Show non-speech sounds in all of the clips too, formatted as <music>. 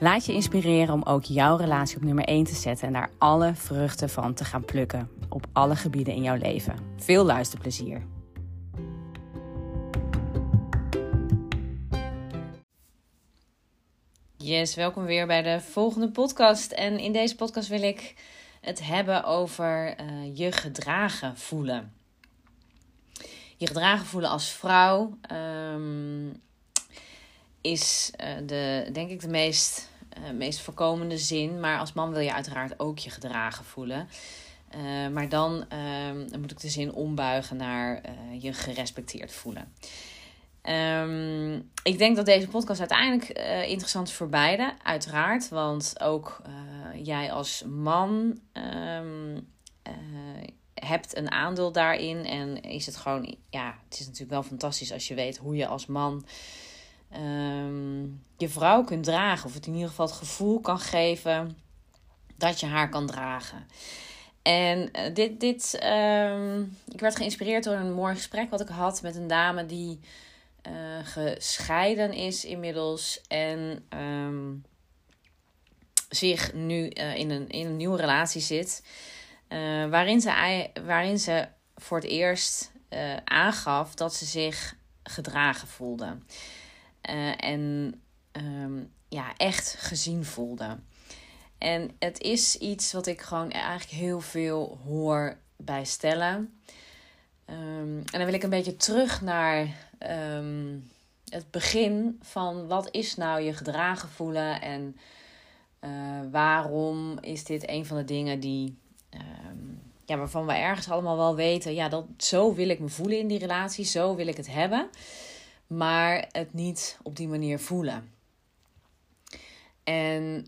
Laat je inspireren om ook jouw relatie op nummer 1 te zetten en daar alle vruchten van te gaan plukken op alle gebieden in jouw leven. Veel luisterplezier. Yes, welkom weer bij de volgende podcast. En in deze podcast wil ik het hebben over uh, je gedragen voelen. Je gedragen voelen als vrouw um, is uh, de, denk ik de meest uh, meest voorkomende zin. Maar als man wil je uiteraard ook je gedragen voelen. Uh, maar dan, uh, dan, moet ik de zin ombuigen naar je gerespecteerd voelen. Um, ik denk dat deze podcast uiteindelijk interessant is voor beide, uiteraard. Want ook jij als man um, hebt een aandeel daarin. En is het gewoon, ja, het is natuurlijk wel fantastisch als je weet hoe je als man um, je vrouw kunt dragen. Of het in ieder geval het gevoel kan geven dat je haar kan dragen. En uh, dit, dit um, ik werd geïnspireerd door een mooi gesprek wat ik had met een dame die uh, gescheiden is inmiddels. En um, zich nu uh, in, een, in een nieuwe relatie zit. waarin, ze, waarin ze voor het eerst aangaf dat ze zich gedragen voelde. Uh, en um, ja, echt gezien voelde. En het is iets wat ik gewoon eigenlijk heel veel hoor bij stellen. Um, en dan wil ik een beetje terug naar um, het begin van wat is nou je gedragen voelen en uh, waarom is dit een van de dingen die, ja, waarvan we ergens allemaal wel weten, ja, dat, zo wil ik me voelen in die relatie, zo wil ik het hebben maar het niet op die manier voelen. En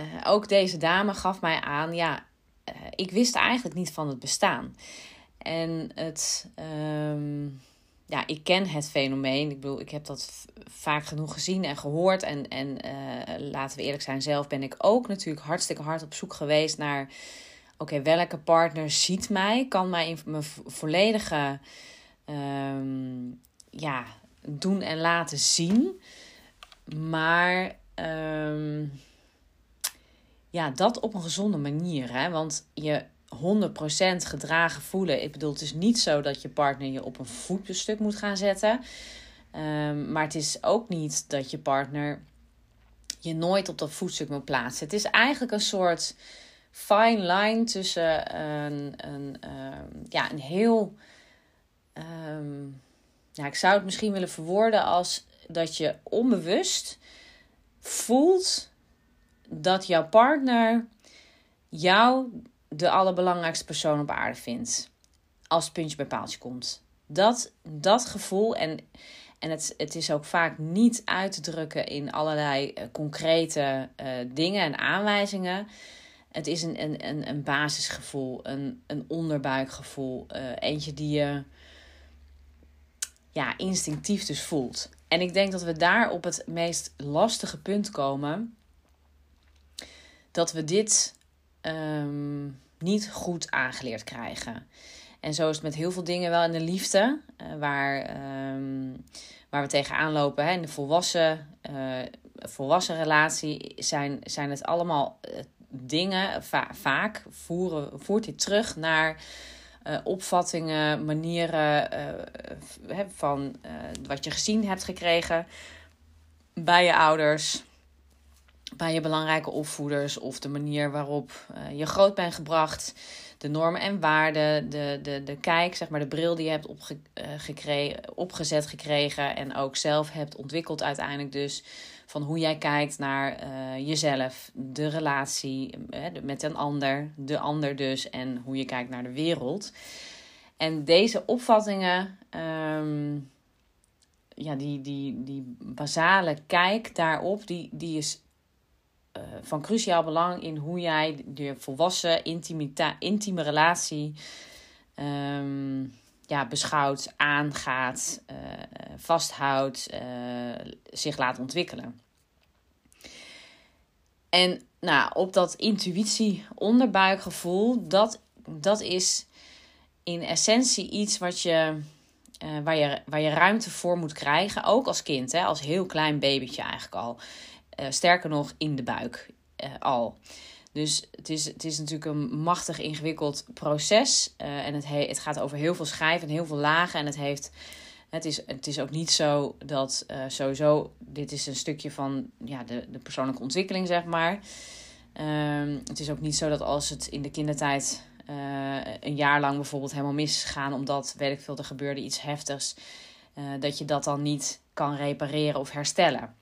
uh, ook deze dame gaf mij aan, ja, uh, ik wist eigenlijk niet van het bestaan. En het, um, ja, ik ken het fenomeen. Ik bedoel, ik heb dat vaak genoeg gezien en gehoord. En, en uh, laten we eerlijk zijn, zelf ben ik ook natuurlijk hartstikke hard op zoek geweest naar... Oké, welke partner ziet mij? Kan mij in mijn volledige um, ja, doen en laten zien. Maar um, ja, dat op een gezonde manier. Hè? Want je 100% gedragen voelen. Ik bedoel, het is niet zo dat je partner je op een voetstuk moet gaan zetten. Um, maar het is ook niet dat je partner je nooit op dat voetstuk moet plaatsen. Het is eigenlijk een soort fine line tussen een, een, um, ja, een heel. Ja, ik zou het misschien willen verwoorden als dat je onbewust voelt dat jouw partner jou de allerbelangrijkste persoon op aarde vindt. Als het puntje bij paaltje komt. Dat, dat gevoel, en, en het, het is ook vaak niet uit te drukken in allerlei uh, concrete uh, dingen en aanwijzingen. Het is een, een, een, basisgevoel, een, een onderbuikgevoel. Uh, eentje die je ja, instinctief dus voelt. En ik denk dat we daar op het meest lastige punt komen. Dat we dit um, niet goed aangeleerd krijgen. En zo is het met heel veel dingen wel in de liefde. Uh, waar, um, waar we tegenaan lopen hè, in de volwassen uh, volwassen relatie zijn, zijn het allemaal dingen, vaak voeren, voert dit terug naar opvattingen, manieren van wat je gezien hebt gekregen bij je ouders bij je belangrijke opvoeders of de manier waarop je groot bent gebracht, de normen en waarden, de, de, de kijk, zeg maar de bril die je hebt opge, gekregen, opgezet gekregen en ook zelf hebt ontwikkeld uiteindelijk dus van hoe jij kijkt naar uh, jezelf, de relatie met een ander, de ander dus en hoe je kijkt naar de wereld. En deze opvattingen, um, ja, die, die, die basale kijk daarop, die, die is uh, van cruciaal belang in hoe jij de volwassen intieme relatie um, ja, beschouwt, aangaat, uh, vasthoudt, uh, zich laat ontwikkelen. En nou, op dat intuïtie-onderbuikgevoel, dat, dat is in essentie iets wat je, waar, je, waar je ruimte voor moet krijgen, ook als kind, hè, als heel klein babytje eigenlijk al. Sterker nog, in de buik al. Dus het is, het is natuurlijk een machtig ingewikkeld proces. Uh, en het, he, het gaat over heel veel schijven en heel veel lagen. En het heeft. Het is, het is ook niet zo dat sowieso. Dit is een stukje van ja, de, de persoonlijke ontwikkeling, zeg maar. Um, het is ook niet zo dat als het in de kindertijd een jaar lang bijvoorbeeld helemaal misgaan, omdat weet ik veel, er gebeurde iets heftigs, dat je dat dan niet kan repareren of herstellen.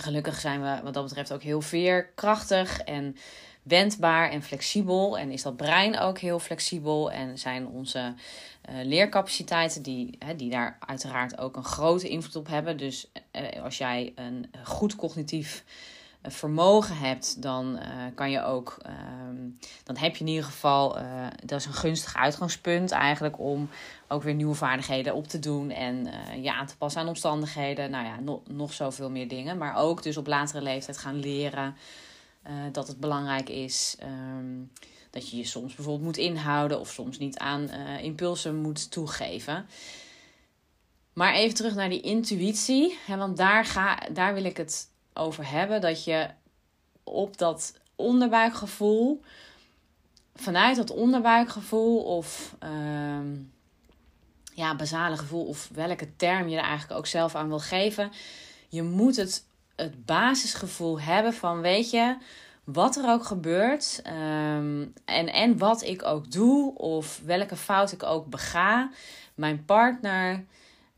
Gelukkig zijn we wat dat betreft ook heel veerkrachtig en wendbaar en flexibel. En is dat brein ook heel flexibel en zijn onze uh, leercapaciteiten, die, hè, die daar uiteraard ook een grote invloed op hebben. Dus uh, als jij een goed cognitief vermogen hebt, dan kan je ook, um, dan heb je in ieder geval, dat is een gunstig uitgangspunt eigenlijk om ook weer nieuwe vaardigheden op te doen en uh, je aan te passen aan omstandigheden. Nou ja, no nog zoveel meer dingen. Maar ook dus op latere leeftijd gaan leren dat het belangrijk is. Um, dat je je soms bijvoorbeeld moet inhouden of soms niet aan impulsen moet toegeven. Maar even terug naar die intuïtie. Hè, want daar, ga, daar wil ik het over hebben. Dat je op dat onderbuikgevoel, vanuit dat onderbuikgevoel of uh, ja, basale gevoel, of welke term je er eigenlijk ook zelf aan wil geven, je moet het, het basisgevoel hebben van weet je. Wat er ook gebeurt um, en, en wat ik ook doe, of welke fout ik ook bega, mijn partner,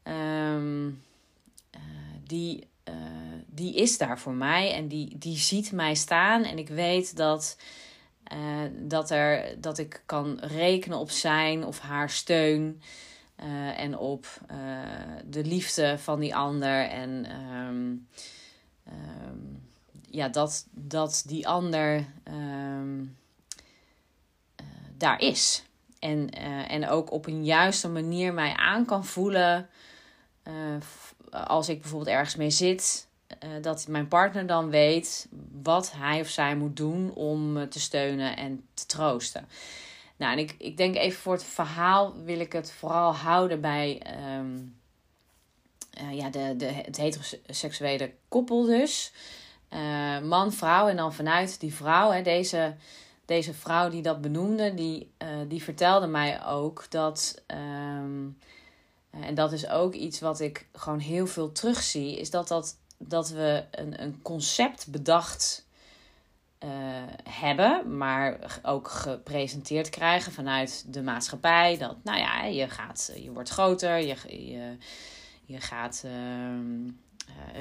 um, uh, die uh, die is daar voor mij en die, die ziet mij staan. En ik weet dat, uh, dat, er, dat ik kan rekenen op zijn of haar steun. Uh, en op uh, de liefde van die ander. En um, um, ja, dat, dat die ander um, daar is. En, en ook op een juiste manier mij aan kan voelen. als ik bijvoorbeeld ergens mee zit dat mijn partner dan weet wat hij of zij moet doen om me te steunen en te troosten. Nou, en ik, ik denk even voor het verhaal wil ik het vooral houden bij um, uh, ja, de, de, het heteroseksuele koppel dus. Uh, man, vrouw en dan vanuit die vrouw, hè, deze, deze vrouw die dat benoemde, die, die vertelde mij ook dat... Um, en dat is ook iets wat ik gewoon heel veel terugzie, is dat dat dat we een, een concept bedacht uh, hebben, maar ook gepresenteerd krijgen vanuit de maatschappij. Dat, nou ja, je, gaat, je wordt groter, je, je, je gaat uh,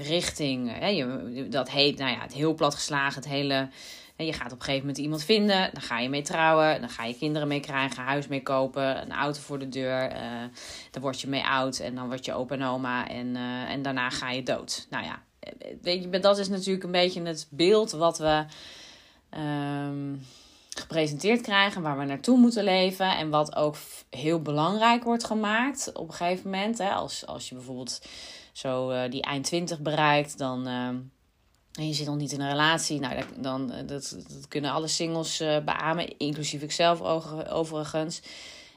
richting, uh, je, dat heet, nou ja, het heel plat geslagen, het hele. Je gaat op een gegeven moment iemand vinden, dan ga je mee trouwen, dan ga je kinderen mee krijgen, huis mee kopen, een auto voor de deur. Uh, dan word je mee oud en dan word je opa en oma en, en daarna ga je dood. Nou ja, weet je, dat is natuurlijk een beetje het beeld wat we um, gepresenteerd krijgen, waar we naartoe moeten leven en wat ook heel belangrijk wordt gemaakt op een gegeven moment. Hè, als, als je bijvoorbeeld zo uh, die eind 20 bereikt, dan. Uh, en je zit nog niet in een relatie. Nou, dan, eh, dat, dat kunnen alle singles uh, beamen, inclusief ikzelf overigens.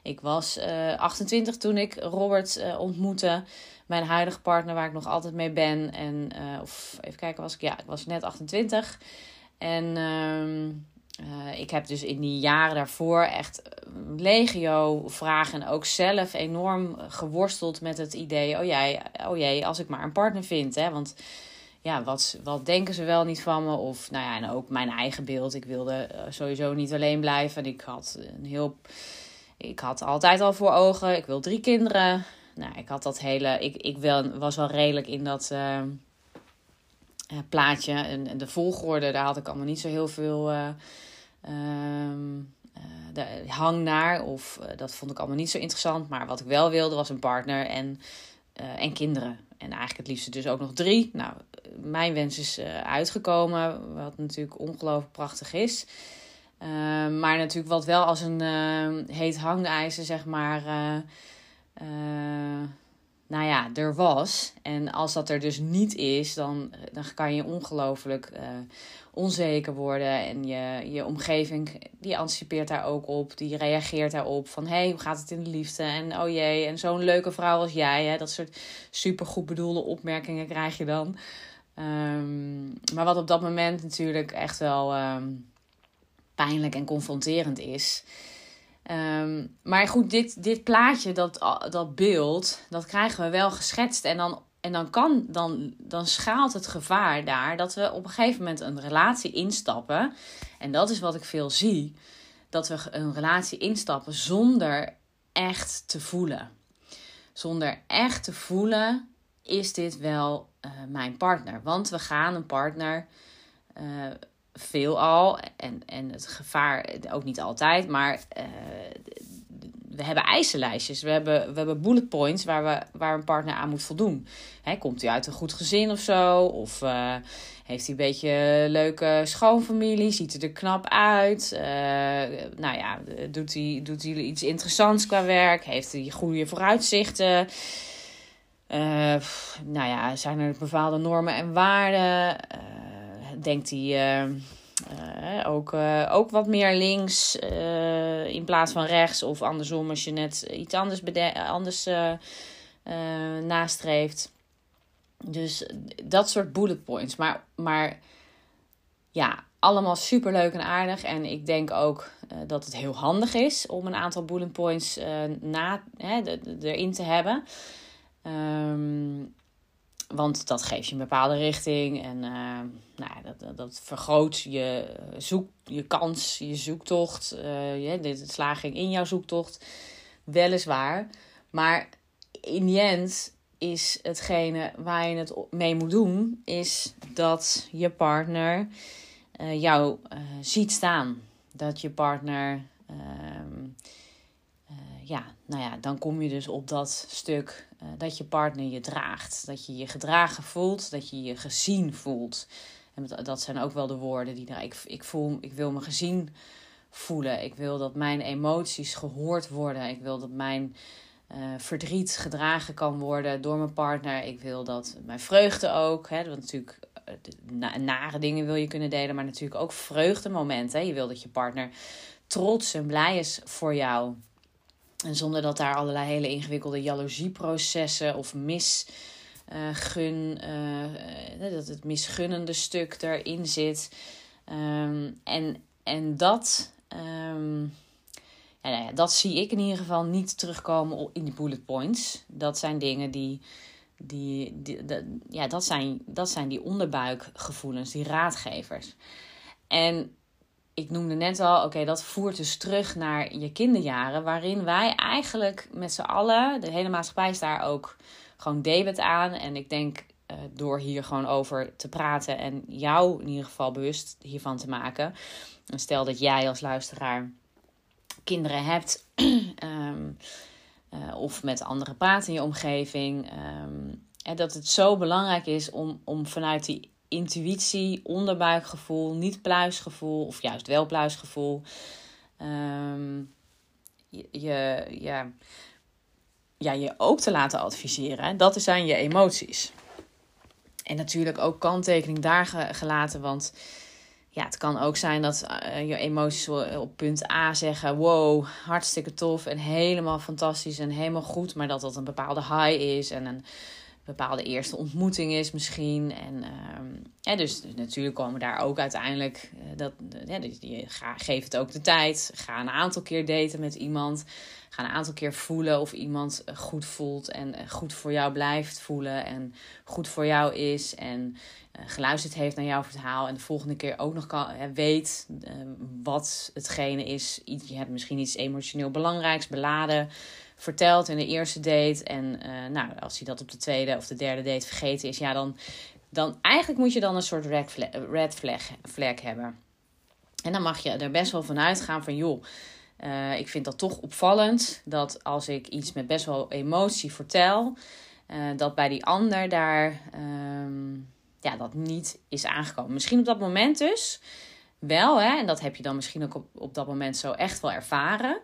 Ik was uh, 28 toen ik Robert ontmoette mijn huidige partner, waar ik nog altijd mee ben. En, of even kijken, was ik, ja, ik was net 28. En ehm, uh, ik heb dus in die jaren daarvoor echt legio vragen en ook zelf enorm geworsteld met het idee: oh jij, oh jee, als ik maar een partner vind. Hè? Want ja, wat, wat denken ze wel niet van me? Of nou ja, en ook mijn eigen beeld. Ik wilde eh, sowieso niet alleen blijven. Ik had een heel. Ik had altijd al voor ogen. Ik wil drie kinderen. Nou, ik had dat hele. Ik, ik wel, was wel redelijk in dat. Plaatje en, de volgorde, daar had ik allemaal niet zo heel veel Um, de hang naar. Of eh, dat vond ik allemaal niet zo interessant. Maar wat ik wel wilde was een partner en, en kinderen. En eigenlijk het liefste dus ook nog drie. Nou, mijn wens is uitgekomen. Wat natuurlijk ongelooflijk prachtig is. Uh, maar natuurlijk wat wel als een heet hangijzer, zeg maar nou ja, er was. En als dat er dus niet is, dan, dan kan je ongelooflijk uh, onzeker worden. En je, je omgeving, die anticipeert daar ook op. Die reageert daarop van, hé, hey, hoe gaat het in de liefde? En oh jee, en zo'n leuke vrouw als jij. Hè? Dat soort supergoed bedoelde opmerkingen krijg je dan. Um, maar wat op dat moment natuurlijk echt wel um, pijnlijk en confronterend is... Um, maar goed, dit, dit plaatje, dat, dat beeld, dat krijgen we wel geschetst. En dan, en dan kan, dan, dan schaalt het gevaar daar dat we op een gegeven moment een relatie instappen. En dat is wat ik veel zie. Dat we een relatie instappen zonder echt te voelen. Zonder echt te voelen, is dit wel uh, mijn partner? Want we gaan een partner uh, veelal, en, en het gevaar ook niet altijd, maar uh, we hebben eisenlijstjes. We hebben, we hebben bullet points waar, we, waar een partner aan moet voldoen. Hè, komt hij uit een goed gezin of zo? Of uh, heeft hij een beetje leuke schoonfamilie? Ziet hij er knap uit? Uh, nou ja, doet hij, doet hij iets interessants qua werk? Heeft hij goede vooruitzichten? Nou ja, zijn er bepaalde normen en waarden? Denkt hij uh, ook, uh, ook wat meer links in plaats van rechts. Of andersom als je net iets anders, anders nastreeft. Dus dat soort bullet points. Maar, maar ja, allemaal super leuk en aardig. En ik denk ook dat het heel handig is om een aantal bullet points na, hè, erin te hebben. Um, want dat geeft je een bepaalde richting en uh, nou, dat, dat vergroot je, zoek, je kans, je zoektocht, uh, je, de slaging in jouw zoektocht. Weliswaar. Maar in die end is hetgene waar je het mee moet doen, is dat je partner uh, jou ziet staan. Dat je partner ehm, ja, nou ja, dan kom je dus op dat stuk uh, dat je partner je draagt. Dat je je gedragen voelt, dat je je gezien voelt. En dat zijn ook wel de woorden die daar. Ik, ik, voel, ik wil me gezien voelen. Ik wil dat mijn emoties gehoord worden. Ik wil dat mijn uh, verdriet gedragen kan worden door mijn partner. Ik wil dat mijn vreugde ook. Hè, want natuurlijk, uh, nare dingen wil je kunnen delen, maar natuurlijk ook vreugdemomenten. Je wil dat je partner trots en blij is voor jou. En zonder dat daar allerlei hele ingewikkelde jaloezieprocessen of misgun, uh, uh, dat het misgunnende stuk erin zit. Um, en, en dat, ja, nou ja, dat zie ik in ieder geval niet terugkomen in die bullet points. Dat zijn dingen die, die, die, die ja, dat zijn, dat zijn die onderbuikgevoelens, die raadgevers. En ik noemde net al, oké, dat voert dus terug naar je kinderjaren, waarin wij eigenlijk met z'n allen, de hele maatschappij is daar ook gewoon debet aan. En ik denk uh, door hier gewoon over te praten en jou in ieder geval bewust hiervan te maken. En stel dat jij als luisteraar kinderen hebt um, <clears throat> uh, of met anderen praat in je omgeving. En dat het zo belangrijk is om, om vanuit die intuïtie, onderbuikgevoel, niet pluisgevoel of juist wel pluisgevoel. Um, je, je, ja, ja, je ook te laten adviseren. Dat zijn je emoties. En natuurlijk ook kanttekening daar gelaten, want ja, het kan ook zijn dat uh, je emoties op punt A zeggen: wow, hartstikke tof en helemaal fantastisch en helemaal goed, maar dat dat een bepaalde high is en een bepaalde eerste ontmoeting is misschien. En ja, dus, natuurlijk komen daar ook uiteindelijk, dat, ja, dus je ga, geef het ook de tijd. Ga een aantal keer daten met iemand. Ga een aantal keer voelen of iemand goed voelt en goed voor jou blijft voelen. En goed voor jou is. En geluisterd heeft naar jouw verhaal. En de volgende keer ook nog kan, weet uh, wat hetgene is. Je hebt misschien iets emotioneel belangrijks, beladen verteld in de eerste date. En uh, nou, als hij dat op de tweede of de derde date vergeten is, ja, dan, dan eigenlijk moet je dan een soort red flag, red flag, flag hebben. En dan mag je er best wel van uitgaan van, joh, uh, ik vind dat toch opvallend dat als ik iets met best wel emotie vertel, uh, dat bij die ander daar um, ja, dat niet is aangekomen. Misschien op dat moment dus wel, hè, en dat heb je dan misschien ook op, op dat moment zo echt wel ervaren.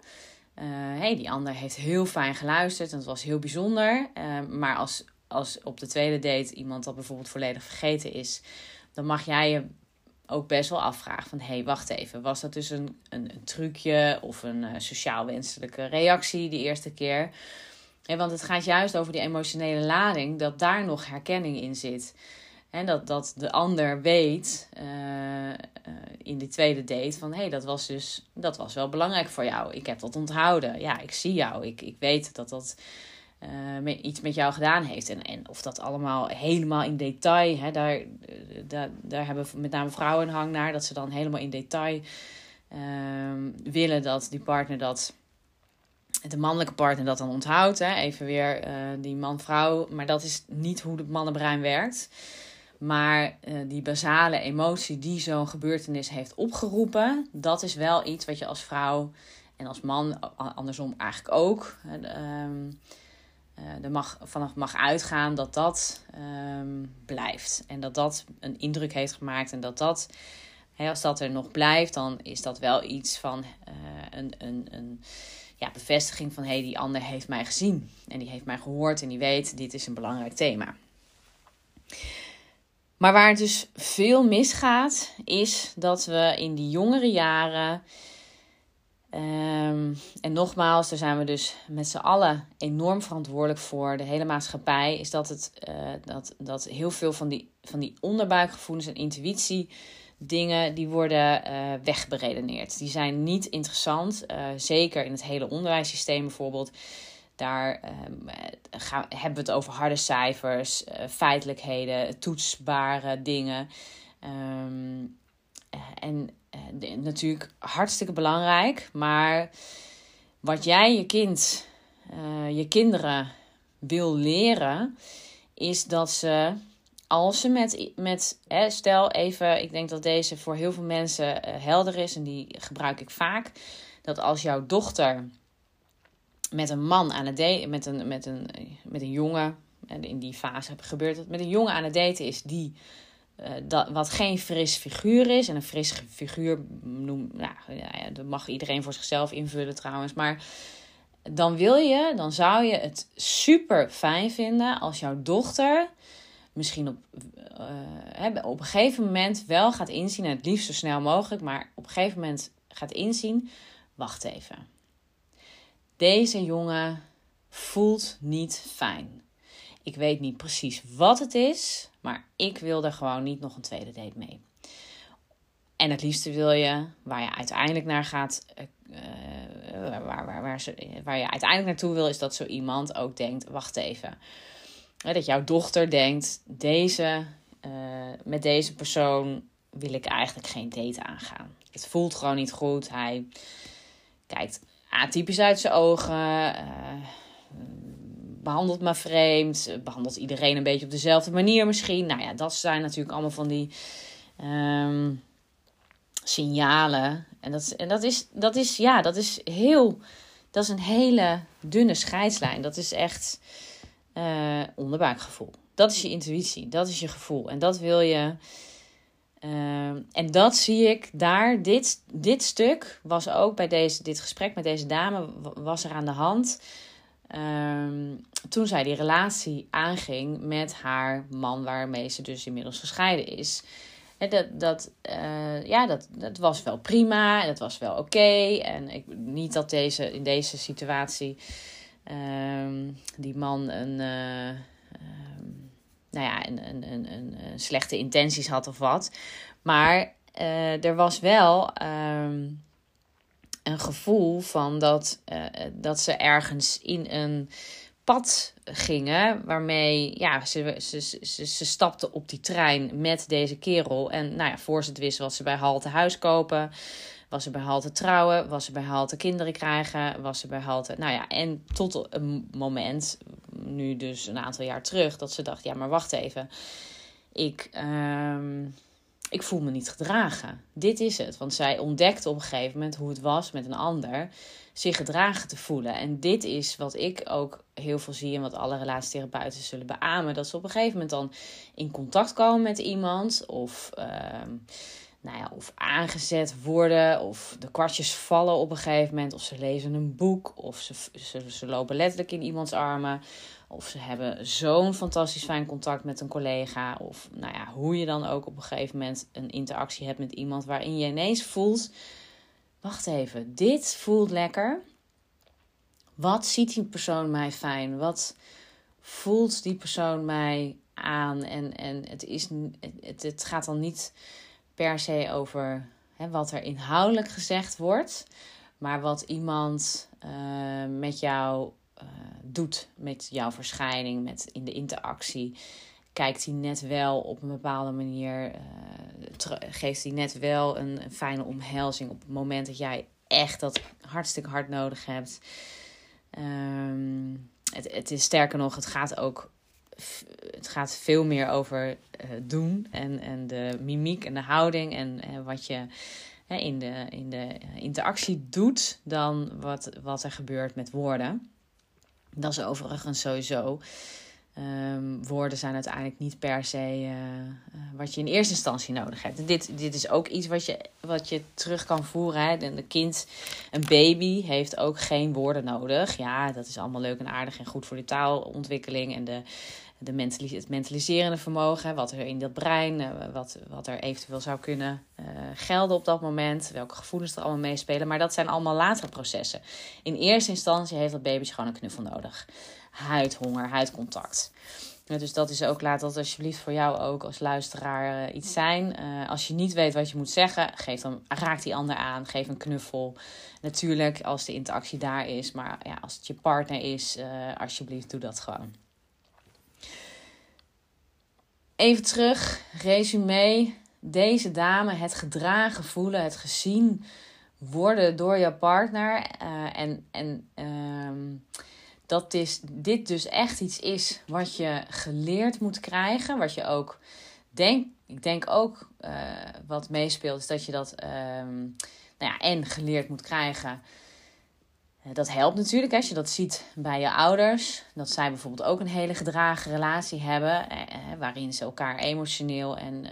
Uh, hey, die ander heeft heel fijn geluisterd en het was heel bijzonder. Uh, maar als, als op de tweede date iemand dat bijvoorbeeld volledig vergeten is, dan mag jij je ook best wel afvragen van... hé, hey, wacht even, was dat dus een, een, een trucje of een uh, sociaal wenselijke reactie die eerste keer? Ja, want het gaat juist over die emotionele lading, dat daar nog herkenning in zit. En dat, dat de ander weet uh, uh, in die tweede date van hé, hey, dat was dus dat was wel belangrijk voor jou. Ik heb dat onthouden. Ja, ik zie jou. Ik, ik weet dat dat uh, iets met jou gedaan heeft. En, en of dat allemaal helemaal in detail, hè, daar, daar, daar hebben met name vrouwen een hang naar, dat ze dan helemaal in detail ehm, willen dat die partner dat de mannelijke partner dat dan onthoudt. Hè? Even weer die man-vrouw. Maar dat is niet hoe het mannenbrein werkt. Maar uh, die basale emotie die zo'n gebeurtenis heeft opgeroepen, dat is wel iets wat je als vrouw en als man andersom eigenlijk ook. Uh, er mag, vanaf mag uitgaan dat dat um, blijft. En dat dat een indruk heeft gemaakt. En dat dat, hè, als dat er nog blijft, dan is dat wel iets van uh, een, een, een ja, bevestiging van hé, hey, die ander heeft mij gezien. En die heeft mij gehoord en die weet, dit is een belangrijk thema. Maar waar het dus veel misgaat, is dat we in die jongere jaren. Um, en nogmaals, daar zijn we dus met z'n allen enorm verantwoordelijk voor. De hele maatschappij is dat, het, uh, dat, dat heel veel van die, van die onderbuikgevoelens en intuïtie dingen die worden uh, wegberedeneerd. Die zijn niet interessant. Uh, zeker in het hele onderwijssysteem bijvoorbeeld. Daar um, gaan, hebben we het over harde cijfers, uh, feitelijkheden, toetsbare dingen. Um, en uh, natuurlijk hartstikke belangrijk. Maar wat jij je kind, je kinderen wil leren, is dat ze als ze met, met stel even, ik denk dat deze voor heel veel mensen helder is en die gebruik ik vaak. Dat als jouw dochter met een man aan het daten, met een, met een, met een jongen, en in die fase gebeurt het, met een jongen aan het daten is die, uh, dat, wat geen fris figuur is. En een fris figuur noem, nou, ja, dat mag iedereen voor zichzelf invullen trouwens, maar dan wil je, dan zou je het super fijn vinden als jouw dochter misschien op, uh, op een gegeven moment wel gaat inzien, en het liefst zo snel mogelijk, maar op een gegeven moment gaat inzien, wacht even deze jongen voelt niet fijn. Ik weet niet precies wat het is, maar ik wil er gewoon niet nog een tweede date mee. En het liefste wil je, waar je uiteindelijk naar gaat, uh, waar, waar, waar, waar, je uiteindelijk naartoe wil, is dat zo iemand ook denkt: wacht even. Dat jouw dochter denkt: deze, uh, met deze persoon wil ik eigenlijk geen date aangaan. Het voelt gewoon niet goed. Hij kijkt atypisch uit zijn ogen. Uh, behandelt me vreemd. Behandelt iedereen een beetje op dezelfde manier misschien. Nou ja, dat zijn natuurlijk allemaal van die um, signalen. En, dat, en dat, is, dat is, ja, dat is heel. Dat is een hele dunne scheidslijn. Dat is echt uh, onderbuikgevoel. Dat is je intuïtie. Dat is je gevoel. En dat wil je Uh, en dat zie ik daar. Dit, dit stuk was ook bij deze, dit gesprek met deze dame was er aan de hand. Uh, toen zij die relatie aanging met haar man, waarmee ze dus inmiddels gescheiden is. En dat, dat, uh, ja, dat, dat was wel prima, dat was wel oké. En ik, niet dat deze, in deze situatie ehm, die man een, uh, nou ja, een, een, een, een, slechte intenties had of wat. Maar er was wel ehm, een gevoel van dat, dat ze ergens in een pad gingen. Waarmee ja, ze, ze, ze, ze stapte op die trein met deze kerel. En nou ja, voor ze het wist was ze bij Halte huis kopen. Was ze bij Halte trouwen. Was ze bij Halte kinderen krijgen. Was ze bij Halte... Nou ja, en tot een moment, nu dus een aantal jaar terug... dat ze dacht, ja maar wacht even. Ik... Ehm, ik voel me niet gedragen. Dit is het. Want zij ontdekte op een gegeven moment hoe het was met een ander zich gedragen te voelen. En dit is wat ik ook heel veel zie en wat alle relatietherapeuten zullen beamen. Dat ze op een gegeven moment dan in contact komen met iemand of, uh, nou ja, of aangezet worden of de kwartjes vallen op een gegeven moment. Of ze lezen een boek of ze, ze, ze lopen letterlijk in iemands armen. Of ze hebben zo'n fantastisch fijn contact met een collega. Of nou ja, hoe je dan ook op een gegeven moment een interactie hebt met iemand waarin je ineens voelt wacht even, dit voelt lekker. Wat ziet die persoon mij fijn? Wat voelt die persoon mij aan? En, en het, is, het, het gaat dan niet per se over hè, wat er inhoudelijk gezegd wordt, maar wat iemand uh, met jou uh, doet, met jouw verschijning, met in de interactie kijkt hij net wel op een bepaalde manier, uh, geeft hij net wel een, fijne omhelzing op het moment dat jij echt dat hartstikke hard nodig hebt. Um, het, het is sterker nog, het gaat ook het gaat veel meer over uh, doen en, en de mimiek en de houding en, wat je hè, in, de, in de interactie doet dan wat, wat er gebeurt met woorden. Dat is overigens sowieso Um, woorden zijn uiteindelijk niet per se uh, wat je in eerste instantie nodig hebt. Dit, dit is ook iets wat je, wat je terug kan voeren. Hè. Een kind, een baby, heeft ook geen woorden nodig. Ja, dat is allemaal leuk en aardig en goed voor de taalontwikkeling en de, de mentalis het mentaliserende vermogen. Wat er in dat brein, uh, wat, wat er eventueel zou kunnen uh, gelden op dat moment. Welke gevoelens er allemaal meespelen. Maar dat zijn allemaal latere processen. In eerste instantie heeft dat babytje gewoon een knuffel nodig huidhonger, huidcontact. dus dat is ook, laat dat alsjeblieft voor jou ook als luisteraar uh, iets zijn. Als je niet weet wat je moet zeggen, geef dan, raak die ander aan, geef een knuffel. Natuurlijk, als de interactie daar is, maar ja, als het je partner is, alsjeblieft doe dat gewoon. Even terug, resume. Deze dame, het gedragen voelen, het gezien worden door je partner. en en ehm, dat is, dit dus echt iets is wat je geleerd moet krijgen. Wat je ook denk, ik denk ook uh, wat meespeelt, is dat je dat um, nou ja, en geleerd moet krijgen. Uh, dat helpt natuurlijk als je dat ziet bij je ouders. Dat zij bijvoorbeeld ook een hele gedragen relatie hebben. Eh, eh waarin ze elkaar emotioneel en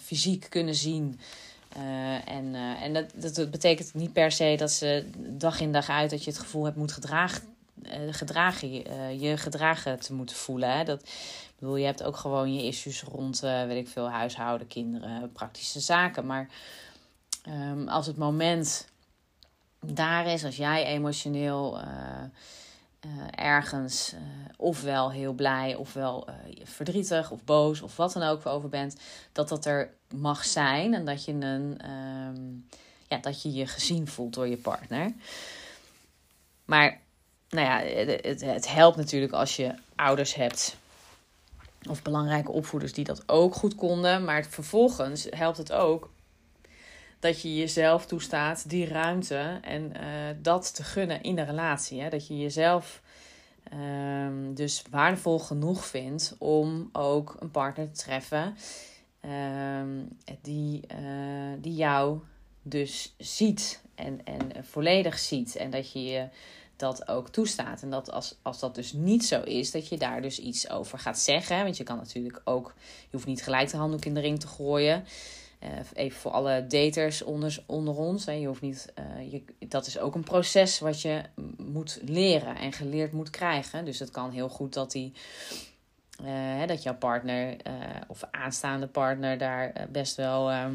fysiek kunnen zien. En en dat, dat betekent niet per se dat ze dag in dag uit dat je het gevoel hebt moet gedragen gedragen, je gedragen te moeten voelen. Dat, bedoel, je hebt ook gewoon je issues rond, weet ik veel, huishouden, kinderen, praktische zaken. Maar um, als het moment daar is, als jij emotioneel ergens ofwel heel blij, ofwel verdrietig of boos of wat dan ook over bent, dat dat er mag zijn en dat je, een, um, ja, dat je je gezien voelt door je partner. Maar nou ja, het, het helpt natuurlijk als je ouders hebt of belangrijke opvoeders die dat ook goed konden. Maar vervolgens helpt het ook dat je jezelf toestaat die ruimte en uh, dat te gunnen in de relatie. Hè? Dat je jezelf um, dus waardevol genoeg vindt om ook een partner te treffen um, die, uh, die jou dus ziet en, en volledig ziet. En dat je je dat ook toestaat. En dat als, als dat dus niet zo is, dat je daar dus iets over gaat zeggen. Want je kan natuurlijk ook, je hoeft niet gelijk de handdoek in de ring te gooien. Uh, even voor alle daters onder, onder ons. Hè. Je hoeft niet, uh, je, dat is ook een proces wat je moet leren en geleerd moet krijgen. Dus het kan heel goed dat die. Uh, dat jouw partner of aanstaande partner daar best wel ehm,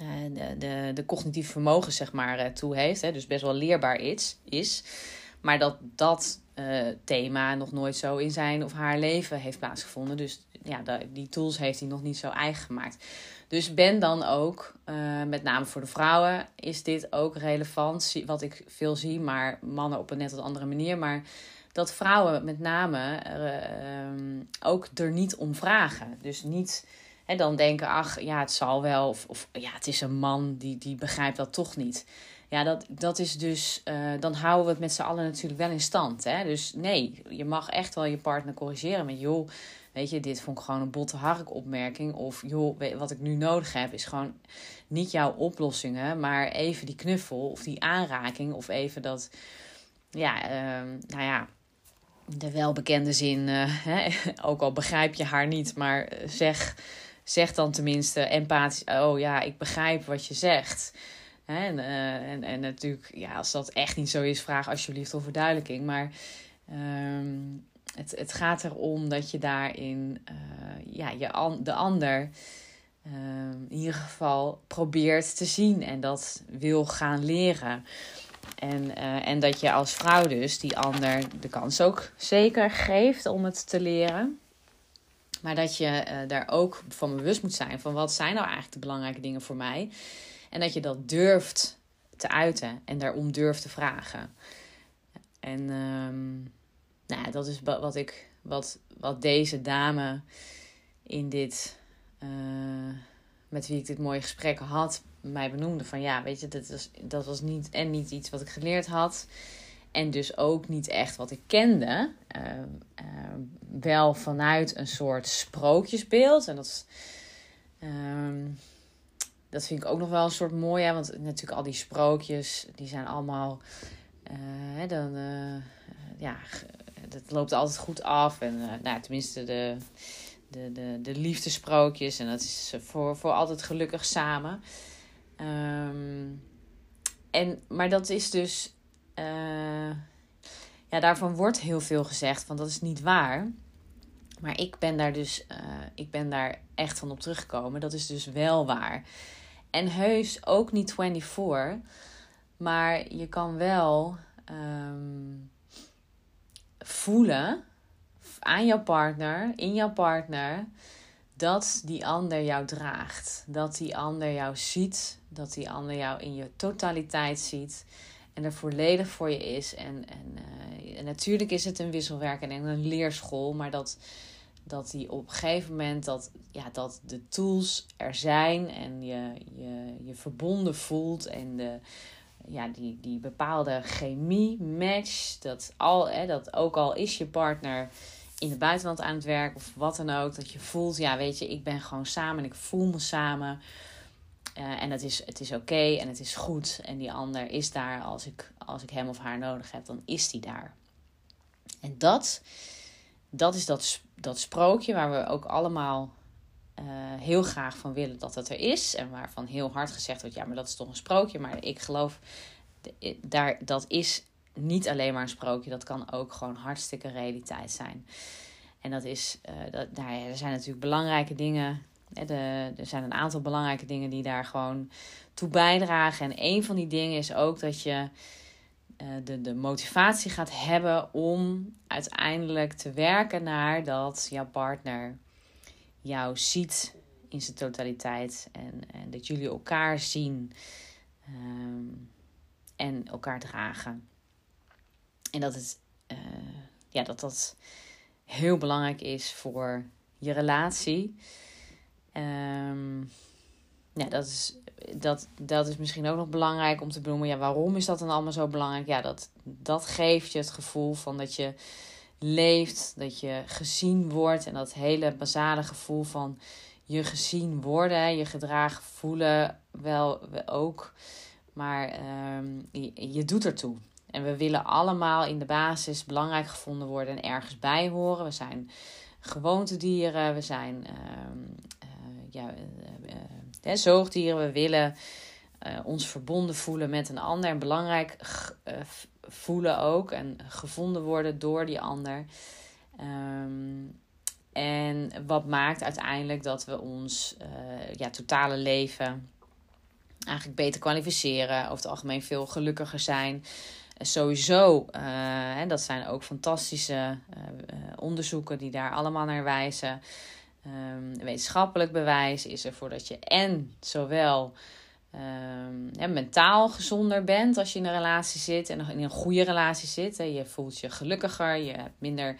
eh, de, de, de cognitieve vermogen zeg maar, eh, toe heeft. Hè, dus best wel leerbaar is. is maar dat dat thema nog nooit zo in zijn of haar leven heeft plaatsgevonden. Dus ja, die tools heeft hij nog niet zo eigen gemaakt. Dus ben dan ook, uh, met name voor de vrouwen, is dit ook relevant. Wat ik veel zie, maar mannen op een net wat andere manier. Maar dat vrouwen met name uh, ook er niet om vragen. Dus niet en dan denken, ach ja, het zal wel. Of, ja, het is een man die, die begrijpt dat toch niet. Ja, dat, dat is dus, uh, dan houden we het met z'n allen natuurlijk wel in stand. Hè? Dus nee, je mag echt wel je partner corrigeren met, joh, weet je, dit vond ik gewoon een botte hark opmerking. Of joh, wat ik nu nodig heb is gewoon niet jouw oplossingen, maar even die knuffel of die aanraking. Of even dat, ja, uh, nou ja, de welbekende zin, uh, hè, <laughs> ook al begrijp je haar niet, maar zeg zeg dan tenminste empathisch: Oh ja, ik begrijp wat je zegt. En, uh, en, en natuurlijk, ja, als dat echt niet zo is, vraag alsjeblieft om verduidelijking. Maar um, het, het gaat erom dat je daarin uh, ja, je de ander uh, in ieder geval probeert te zien en dat wil gaan leren. En, uh, en dat je als vrouw dus die ander de kans ook zeker geeft om het te leren. Maar dat je uh, daar ook van bewust moet zijn van wat zijn nou eigenlijk de belangrijke dingen voor mij. En dat je dat durft te uiten en daarom durft te vragen. En um, nou, dat is wat ik, wat, wat deze dame in dit, uh, met wie ik dit mooie gesprek had, mij benoemde. Van ja, weet je, dat was, dat was niet en niet iets wat ik geleerd had. En dus ook niet echt wat ik kende. Uh, uh, wel vanuit een soort sprookjesbeeld. En dat, uh, dat vind ik ook nog wel een soort mooi. Want natuurlijk al die sprookjes, die zijn allemaal... Eh, dan, eh, ja, dat loopt altijd goed af. En nou, tenminste de, de, de, de liefdesprookjes. En dat is voor, voor altijd gelukkig samen. Um, en, maar dat is dus uh, ja, daarvan wordt heel veel gezegd, want dat is niet waar. Maar ik ben daar dus, uh, ik ben daar echt van op teruggekomen. Dat is dus wel waar. En heus ook niet 24, maar je kan wel um, voelen aan jouw partner, in jouw partner, dat die ander jou draagt. Dat die ander jou ziet, dat die ander jou in je totaliteit ziet en er volledig voor je is. En, en, en natuurlijk is het een wisselwerken en een leerschool, maar dat, dat die op een gegeven moment dat, ja, dat de tools er zijn en je je, je verbonden voelt en de, ja, die, die bepaalde chemie, match, dat, al, hè, dat ook al is je partner in het buitenland aan het werk of wat dan ook, dat je voelt, ja weet je, ik ben gewoon samen en ik voel me samen. Uh, en het is, het is oké en het is goed. En die ander is daar als ik, als ik hem of haar nodig heb, dan is die daar. En dat, dat is dat, dat sprookje waar we ook allemaal uh, heel graag van willen dat het er is. En waarvan heel hard gezegd wordt, ja, maar dat is toch een sprookje. Maar ik geloof, daar, dat is niet alleen maar een sprookje. Dat kan ook gewoon hartstikke realiteit zijn. En dat is, uh, dat, nou ja, er zijn natuurlijk belangrijke dingen de, er zijn een aantal belangrijke dingen die daar gewoon toe bijdragen. En een van die dingen is ook dat je de, de motivatie gaat hebben om uiteindelijk te werken naar dat jouw partner jou ziet in zijn totaliteit. En, en dat jullie elkaar zien um, en elkaar dragen. En dat het, uh, ja, dat dat heel belangrijk is voor je relatie. Um, dat is, dat, dat is misschien ook nog belangrijk om te benoemen. Ja, waarom is dat dan allemaal zo belangrijk? Ja, dat, dat geeft je het gevoel van dat je leeft, dat je gezien wordt. En dat hele basale gevoel van je gezien worden, je gedragen voelen wel ook. Maar um, je, je doet ertoe. En we willen allemaal in de basis belangrijk gevonden worden en ergens bij horen. We zijn gewoontedieren, we zijn um, ja, uh, zoogdieren. We willen ons verbonden voelen met een ander. En belangrijk voelen ook en gevonden worden door die ander. Um, en wat maakt uiteindelijk dat we ons uh, ja, totale leven eigenlijk beter kwalificeren. Over het algemeen veel gelukkiger zijn. Uh, sowieso, uh, dat zijn ook fantastische onderzoeken die daar allemaal naar wijzen Um, wetenschappelijk bewijs is er voor dat je en zowel um, mentaal gezonder bent als je in een relatie zit en in een goede relatie zit. Hè. Je voelt je gelukkiger, je hebt minder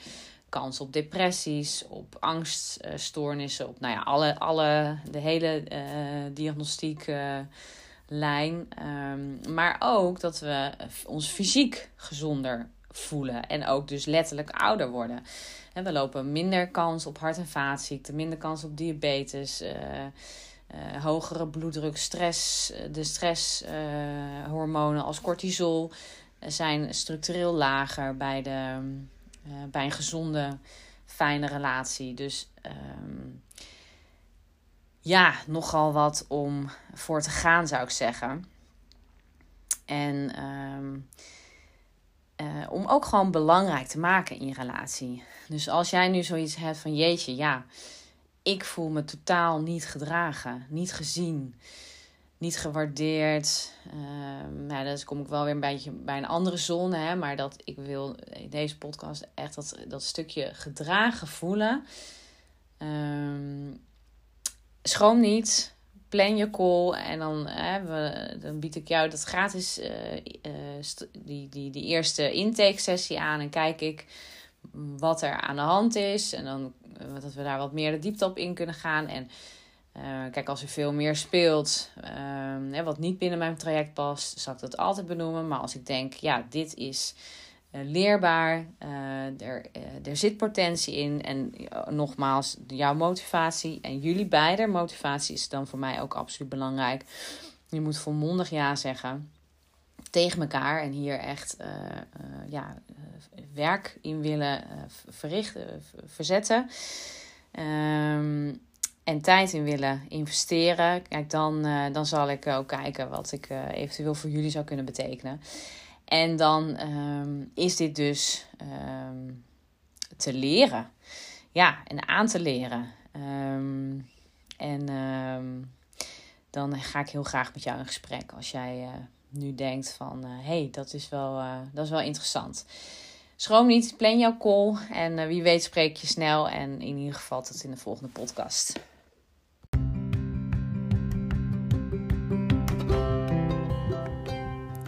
kans op depressies, op angststoornissen, op nou ja, alle, alle, de hele uh, diagnostiek. Uh, lijn. Um, maar ook dat we ons fysiek gezonder voelen. En ook dus letterlijk ouder worden. En we lopen minder kans op hart- en vaatziekten, minder kans op diabetes, uh, uh, hogere bloeddruk, stress. De stresshormonen als cortisol zijn structureel lager bij, de, bij een gezonde, fijne relatie. Dus um, ja, nogal wat om voor te gaan, zou ik zeggen. En uh, om ook gewoon belangrijk te maken in je relatie. Dus als jij nu zoiets hebt van jeetje, ja, ik voel me totaal niet gedragen, niet gezien, niet gewaardeerd. Uh, nou, dan kom ik wel weer een beetje bij een andere zone, hè, maar dat ik wil in deze podcast echt dat, dat stukje gedragen voelen. Um, schroom niet. Plan je call en dan, hè, dan bied ik jou dat gratis uh, uh, die, die, die eerste intake sessie aan en kijk ik wat er aan de hand is. En dan uh, dat we daar wat meer de diepte op in kunnen gaan. En kijk, als er veel meer speelt, hè, wat niet binnen mijn traject past, zal ik dat altijd benoemen. Maar als ik denk, ja, dit is uh, leerbaar. Er, er zit potentie in. En nogmaals, jouw motivatie en jullie beide motivatie is dan voor mij ook absoluut belangrijk. Je moet volmondig ja zeggen tegen elkaar en hier echt ja, werk in willen verrichten, verzetten. Um, en tijd in willen investeren. Kijk, dan, dan zal ik ook kijken wat ik eventueel voor jullie zou kunnen betekenen. En dan ehm, is dit dus ehm, te leren. Ja, en aan te leren. Ehm, en dan ga ik heel graag met jou in gesprek als jij nu denkt van... hé, hey, dat, is wel, dat is wel interessant. Schroom niet, plan jouw call. En wie weet spreek je snel. En in ieder geval tot in de volgende podcast.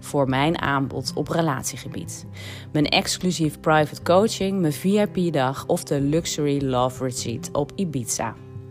voor mijn aanbod op relatiegebied. Mijn exclusief private coaching, mijn VIP-dag of de Luxury Love Retreat op Ibiza.